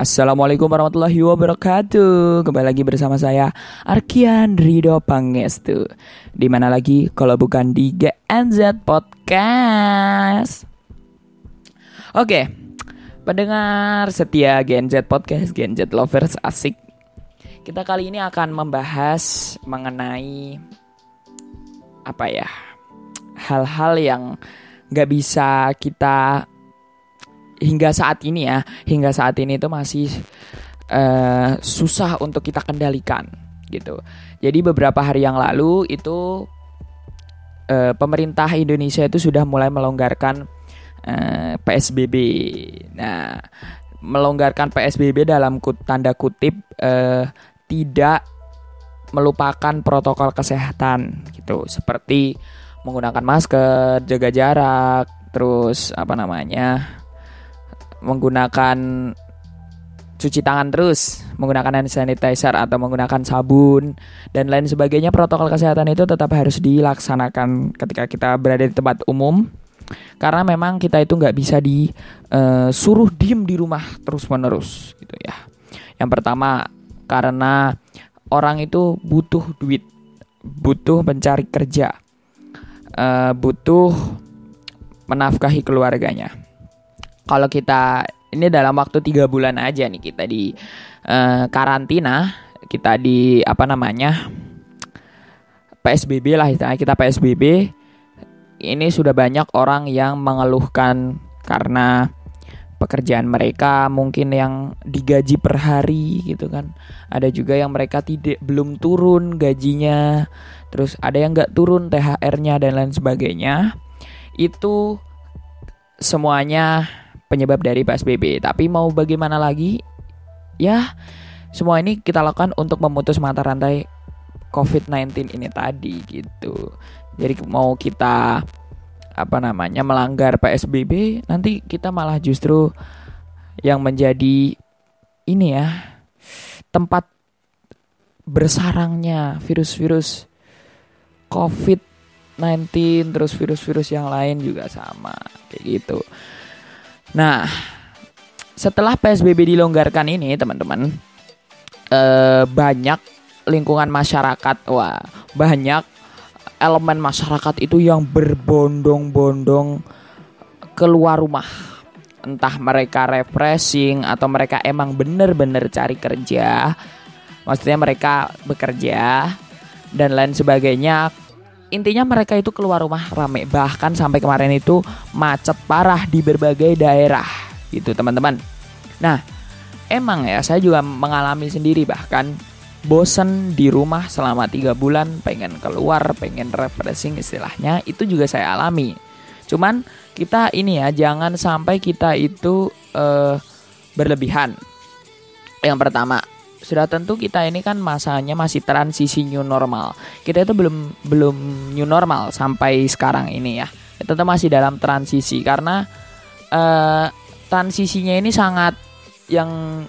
Assalamualaikum warahmatullahi wabarakatuh. Kembali lagi bersama saya Arkian Rido Pangestu. Di mana lagi? Kalau bukan di GNZ Podcast. Oke Pendengar setia GNZ Podcast GNZ Lovers asik. Kita kali ini akan membahas mengenai Apa ya Hal-hal yang gak bisa kita hingga saat ini ya, hingga saat ini itu masih uh, susah untuk kita kendalikan gitu. Jadi beberapa hari yang lalu itu uh, pemerintah Indonesia itu sudah mulai melonggarkan uh, eh, PSBB. Nah, melonggarkan PSBB dalam kut, tanda kutip uh, tidak melupakan protokol kesehatan gitu, seperti menggunakan masker, jaga jarak, terus apa namanya menggunakan cuci tangan terus, menggunakan hand sanitizer atau menggunakan sabun dan lain sebagainya protokol kesehatan itu tetap harus dilaksanakan ketika kita berada di tempat umum karena memang kita itu nggak bisa disuruh uh, diem di rumah terus menerus gitu ya. Yang pertama karena orang itu butuh duit, butuh mencari kerja, uh, butuh menafkahi keluarganya kalau kita ini dalam waktu tiga bulan aja nih kita di uh, karantina kita di apa namanya PSBB lah kita PSBB ini sudah banyak orang yang mengeluhkan karena pekerjaan mereka mungkin yang digaji per hari gitu kan. Ada juga yang mereka tidak belum turun gajinya terus ada yang nggak turun THR-nya dan lain sebagainya. Itu semuanya penyebab dari PSBB. Tapi mau bagaimana lagi? Ya, semua ini kita lakukan untuk memutus mata rantai COVID-19 ini tadi gitu. Jadi mau kita apa namanya melanggar PSBB, nanti kita malah justru yang menjadi ini ya tempat bersarangnya virus-virus COVID-19 terus virus-virus yang lain juga sama kayak gitu. Nah, setelah PSBB dilonggarkan ini, teman-teman, eh, banyak lingkungan masyarakat, wah, banyak elemen masyarakat itu yang berbondong-bondong keluar rumah. Entah mereka refreshing atau mereka emang bener-bener cari kerja. Maksudnya mereka bekerja dan lain sebagainya intinya mereka itu keluar rumah rame bahkan sampai kemarin itu macet parah di berbagai daerah gitu teman-teman. Nah emang ya saya juga mengalami sendiri bahkan bosen di rumah selama tiga bulan pengen keluar pengen refreshing istilahnya itu juga saya alami. Cuman kita ini ya jangan sampai kita itu uh, berlebihan. Yang pertama sudah tentu kita ini kan masanya masih transisi new normal. Kita itu belum belum new normal sampai sekarang ini ya. Kita masih dalam transisi karena uh, transisinya ini sangat yang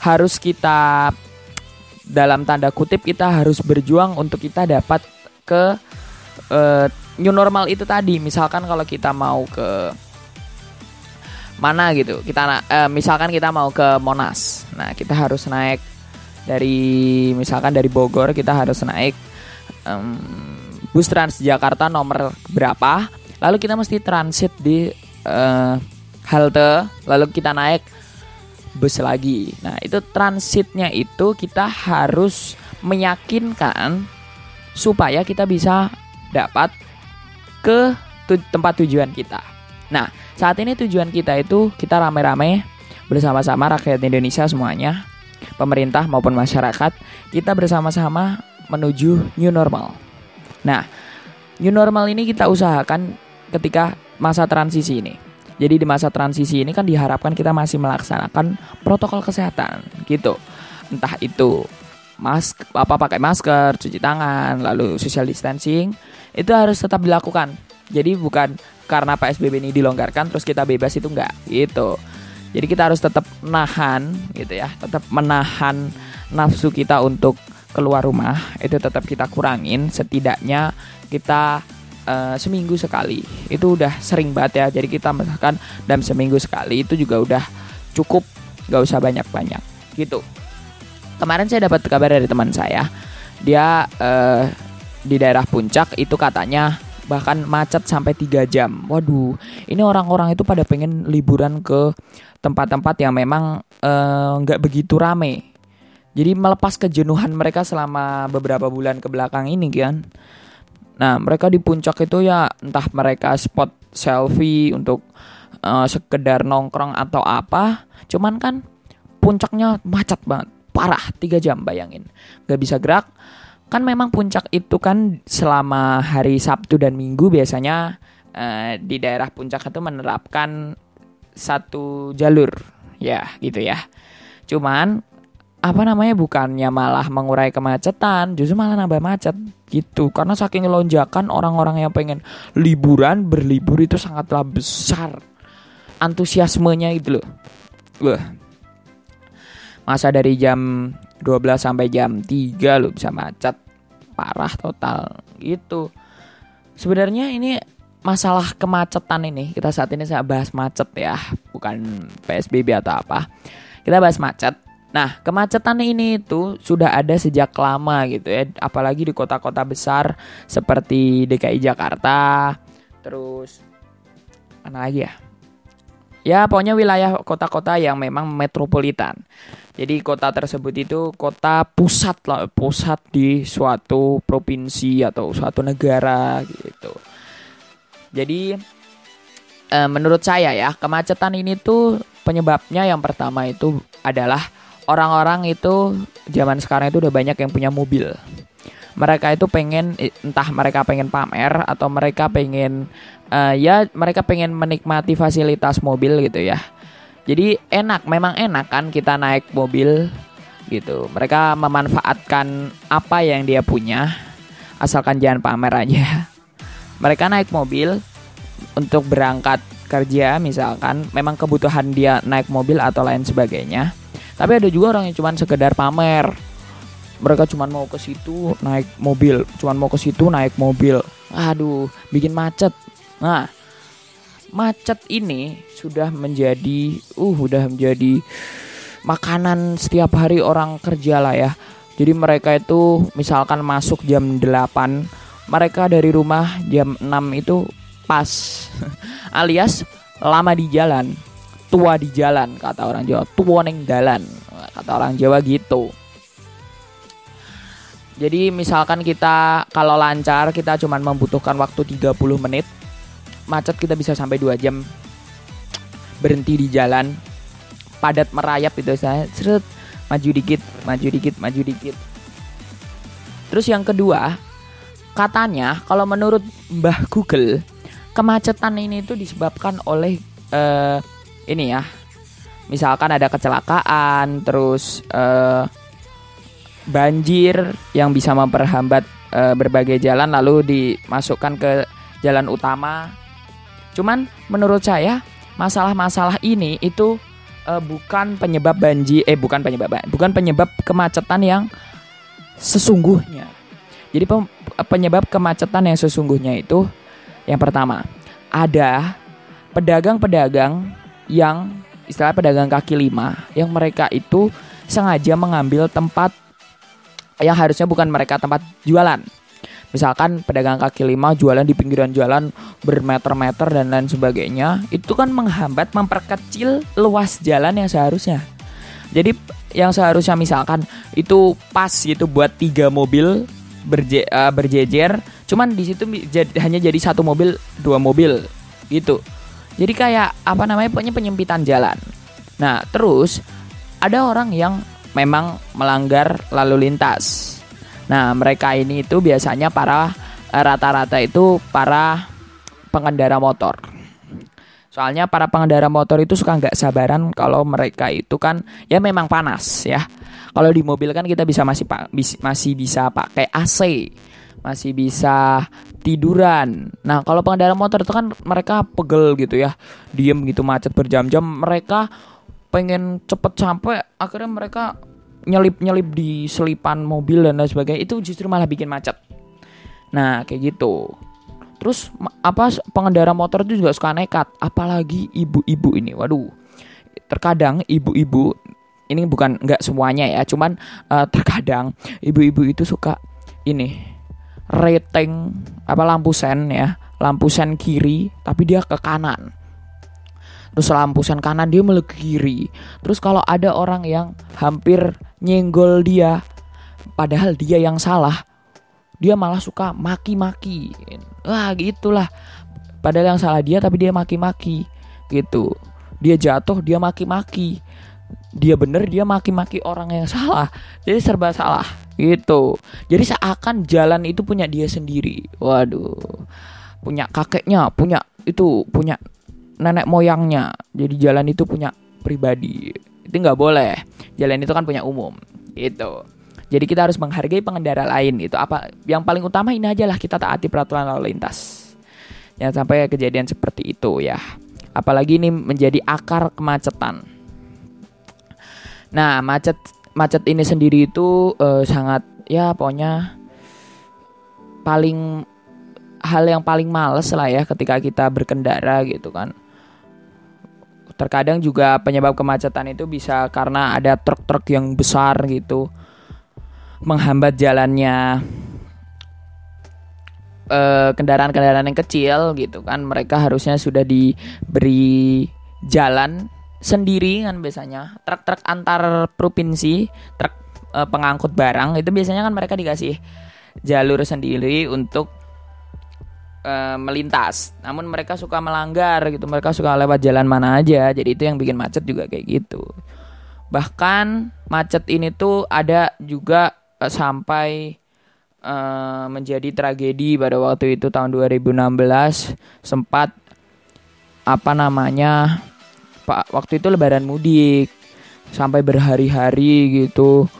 harus kita dalam tanda kutip kita harus berjuang untuk kita dapat ke uh, new normal itu tadi. Misalkan kalau kita mau ke mana gitu kita uh, misalkan kita mau ke Monas nah kita harus naik dari misalkan dari Bogor kita harus naik um, bus Transjakarta nomor berapa. Lalu kita mesti transit di uh, halte lalu kita naik bus lagi. Nah itu transitnya itu kita harus meyakinkan supaya kita bisa dapat ke tu tempat tujuan kita. Nah saat ini tujuan kita itu kita rame-rame bersama-sama rakyat Indonesia semuanya, pemerintah maupun masyarakat, kita bersama-sama menuju new normal. Nah, new normal ini kita usahakan ketika masa transisi ini. Jadi di masa transisi ini kan diharapkan kita masih melaksanakan protokol kesehatan gitu. Entah itu mask apa pakai masker, cuci tangan, lalu social distancing itu harus tetap dilakukan. Jadi bukan karena PSBB ini dilonggarkan terus kita bebas itu enggak gitu. Jadi kita harus tetap nahan gitu ya, tetap menahan nafsu kita untuk keluar rumah. Itu tetap kita kurangin. Setidaknya kita uh, seminggu sekali. Itu udah sering banget ya. Jadi kita misalkan dalam seminggu sekali itu juga udah cukup. Nggak usah banyak-banyak. Gitu. Kemarin saya dapat kabar dari teman saya. Dia uh, di daerah puncak itu katanya bahkan macet sampai 3 jam. Waduh, ini orang-orang itu pada pengen liburan ke tempat-tempat yang memang eh, nggak uh, begitu rame. Jadi melepas kejenuhan mereka selama beberapa bulan ke belakang ini kan. Nah, mereka di puncak itu ya entah mereka spot selfie untuk uh, sekedar nongkrong atau apa, cuman kan puncaknya macet banget, parah 3 jam bayangin. Gak bisa gerak, kan memang puncak itu kan selama hari Sabtu dan Minggu biasanya uh, di daerah puncak itu menerapkan satu jalur. Ya gitu ya. Cuman apa namanya bukannya malah mengurai kemacetan justru malah nambah macet gitu. Karena saking lonjakan orang-orang yang pengen liburan berlibur itu sangatlah besar antusiasmenya itu loh. Loh masa dari jam 12 sampai jam 3 lo bisa macet. Parah total. Gitu. Sebenarnya ini masalah kemacetan ini kita saat ini saya bahas macet ya bukan PSBB atau apa. Kita bahas macet. Nah kemacetan ini itu sudah ada sejak lama gitu ya apalagi di kota-kota besar seperti DKI Jakarta. Terus mana lagi ya ya pokoknya wilayah kota-kota yang memang metropolitan jadi kota tersebut itu kota pusat lah, pusat di suatu provinsi atau suatu negara gitu. Jadi e, menurut saya ya kemacetan ini tuh penyebabnya yang pertama itu adalah orang-orang itu zaman sekarang itu udah banyak yang punya mobil. Mereka itu pengen entah mereka pengen pamer atau mereka pengen uh, ya mereka pengen menikmati fasilitas mobil gitu ya jadi enak, memang enak kan kita naik mobil gitu. Mereka memanfaatkan apa yang dia punya, asalkan jangan pamer aja. Mereka naik mobil untuk berangkat kerja misalkan, memang kebutuhan dia naik mobil atau lain sebagainya. Tapi ada juga orang yang cuma sekedar pamer. Mereka cuma mau ke situ naik mobil, cuma mau ke situ naik mobil. Aduh, bikin macet. Nah, macet ini sudah menjadi uh udah menjadi makanan setiap hari orang kerja lah ya. Jadi mereka itu misalkan masuk jam 8, mereka dari rumah jam 6 itu pas. Alias lama di jalan, tua di jalan kata orang Jawa, tua neng jalan kata orang Jawa gitu. Jadi misalkan kita kalau lancar kita cuma membutuhkan waktu 30 menit macet kita bisa sampai dua jam. Berhenti di jalan padat merayap itu saya seret maju dikit maju dikit maju dikit. Terus yang kedua katanya kalau menurut Mbah Google kemacetan ini itu disebabkan oleh uh, ini ya. Misalkan ada kecelakaan terus uh, banjir yang bisa memperhambat uh, berbagai jalan lalu dimasukkan ke jalan utama Cuman menurut saya masalah-masalah ini itu uh, bukan penyebab banjir eh bukan penyebab bukan penyebab kemacetan yang sesungguhnya. Jadi penyebab kemacetan yang sesungguhnya itu yang pertama ada pedagang-pedagang yang istilah pedagang kaki lima yang mereka itu sengaja mengambil tempat yang harusnya bukan mereka tempat jualan. Misalkan pedagang kaki lima jualan di pinggiran jalan bermeter-meter dan lain sebagainya itu kan menghambat memperkecil luas jalan yang seharusnya. Jadi yang seharusnya misalkan itu pas gitu buat tiga mobil berje, uh, berjejer cuman di situ hanya jadi satu mobil dua mobil gitu. Jadi kayak apa namanya punya penyempitan jalan. Nah terus ada orang yang memang melanggar lalu lintas Nah, mereka ini itu biasanya para eh, rata-rata itu para pengendara motor. Soalnya para pengendara motor itu suka nggak sabaran kalau mereka itu kan ya memang panas ya. Kalau di mobil kan kita bisa masih masih bisa pakai AC, masih bisa tiduran. Nah kalau pengendara motor itu kan mereka pegel gitu ya, diem gitu macet berjam-jam. Mereka pengen cepet sampai, akhirnya mereka nyelip-nyelip di selipan mobil dan lain sebagainya itu justru malah bikin macet. Nah, kayak gitu. Terus apa pengendara motor itu juga suka nekat, apalagi ibu-ibu ini. Waduh. Terkadang ibu-ibu ini bukan nggak semuanya ya cuman uh, terkadang ibu-ibu itu suka ini rating apa lampu sen ya lampu sen kiri tapi dia ke kanan terus lampu sen kanan dia melek kiri terus kalau ada orang yang hampir nyenggol dia padahal dia yang salah dia malah suka maki-maki. Wah gitulah. Padahal yang salah dia tapi dia maki-maki gitu. Dia jatuh dia maki-maki. Dia bener dia maki-maki orang yang salah. Jadi serba salah gitu. Jadi seakan jalan itu punya dia sendiri. Waduh. Punya kakeknya punya itu punya nenek moyangnya. Jadi jalan itu punya pribadi. Itu nggak boleh. Jalan itu kan punya umum. Itu jadi kita harus menghargai pengendara lain. Itu apa? Yang paling utama ini aja lah. Kita taati peraturan lalu lintas. Jangan sampai kejadian seperti itu ya. Apalagi ini menjadi akar kemacetan. Nah, macet macet ini sendiri itu uh, sangat ya pokoknya paling hal yang paling males lah ya ketika kita berkendara gitu kan. Terkadang juga penyebab kemacetan itu bisa karena ada truk-truk yang besar gitu menghambat jalannya kendaraan kendaraan-kendaraan yang kecil gitu kan. Mereka harusnya sudah diberi jalan sendiri kan biasanya. Truk-truk antar provinsi truk e, pengangkut barang itu biasanya kan mereka dikasih jalur sendiri untuk e, melintas. Namun mereka suka melanggar gitu. Mereka suka lewat jalan mana aja. Jadi itu yang bikin macet juga kayak gitu. Bahkan macet ini tuh ada juga e, sampai e, menjadi tragedi pada waktu itu tahun 2016 sempat apa namanya Pak waktu itu lebaran mudik. Sampai berhari-hari gitu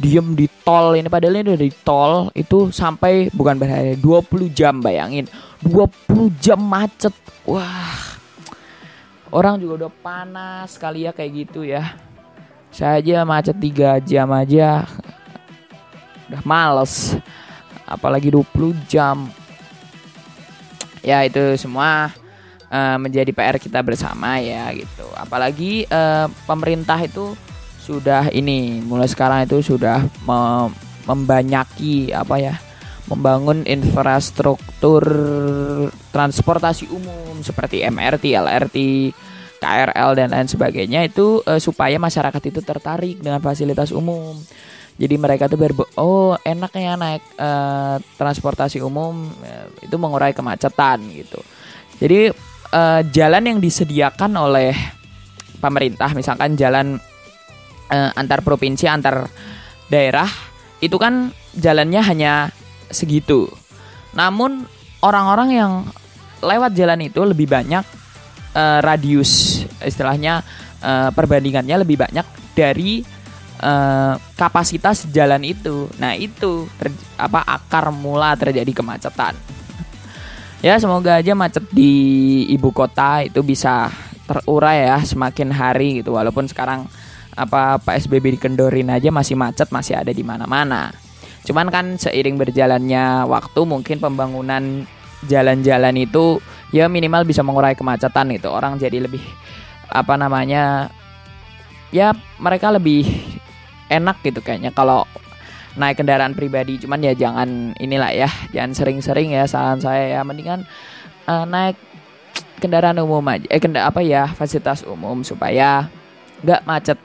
diem di tol ini padahal ini udah di tol itu sampai bukan berhari 20 jam bayangin. 20 jam macet. Wah. Orang juga udah panas kali ya kayak gitu ya. Saya aja macet 3 jam aja. Udah males. Apalagi 20 jam. Ya itu semua uh, menjadi PR kita bersama ya gitu. Apalagi uh, pemerintah itu sudah ini mulai sekarang itu sudah mem membanyaki apa ya membangun infrastruktur transportasi umum seperti MRT, LRT, KRL dan lain sebagainya itu uh, supaya masyarakat itu tertarik dengan fasilitas umum. Jadi mereka tuh ber oh enaknya naik uh, transportasi umum uh, itu mengurai kemacetan gitu. Jadi uh, jalan yang disediakan oleh pemerintah, misalkan jalan uh, antar provinsi, antar daerah, itu kan jalannya hanya segitu. Namun orang-orang yang lewat jalan itu lebih banyak uh, radius, istilahnya uh, perbandingannya lebih banyak dari uh, kapasitas jalan itu. Nah itu apa akar mula terjadi kemacetan ya semoga aja macet di ibu kota itu bisa terurai ya semakin hari gitu walaupun sekarang apa PSBB dikendorin aja masih macet masih ada di mana-mana. Cuman kan seiring berjalannya waktu mungkin pembangunan jalan-jalan itu ya minimal bisa mengurai kemacetan itu. Orang jadi lebih apa namanya ya mereka lebih enak gitu kayaknya kalau naik kendaraan pribadi. Cuman ya jangan inilah ya jangan sering-sering ya saran saya ya. Mendingan uh, naik kendaraan umum aja eh kenda apa ya fasilitas umum supaya nggak macet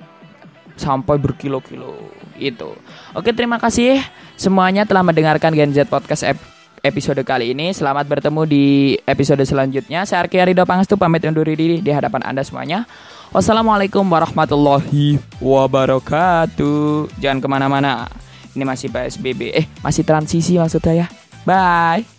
sampai berkilo-kilo itu oke terima kasih semuanya telah mendengarkan Gen Z Podcast ep episode kali ini selamat bertemu di episode selanjutnya saya Arki Arido Pangestu pamit undur diri di hadapan anda semuanya wassalamualaikum warahmatullahi wabarakatuh jangan ke mana-mana ini masih PSBB. Eh, masih transisi maksud saya. Bye.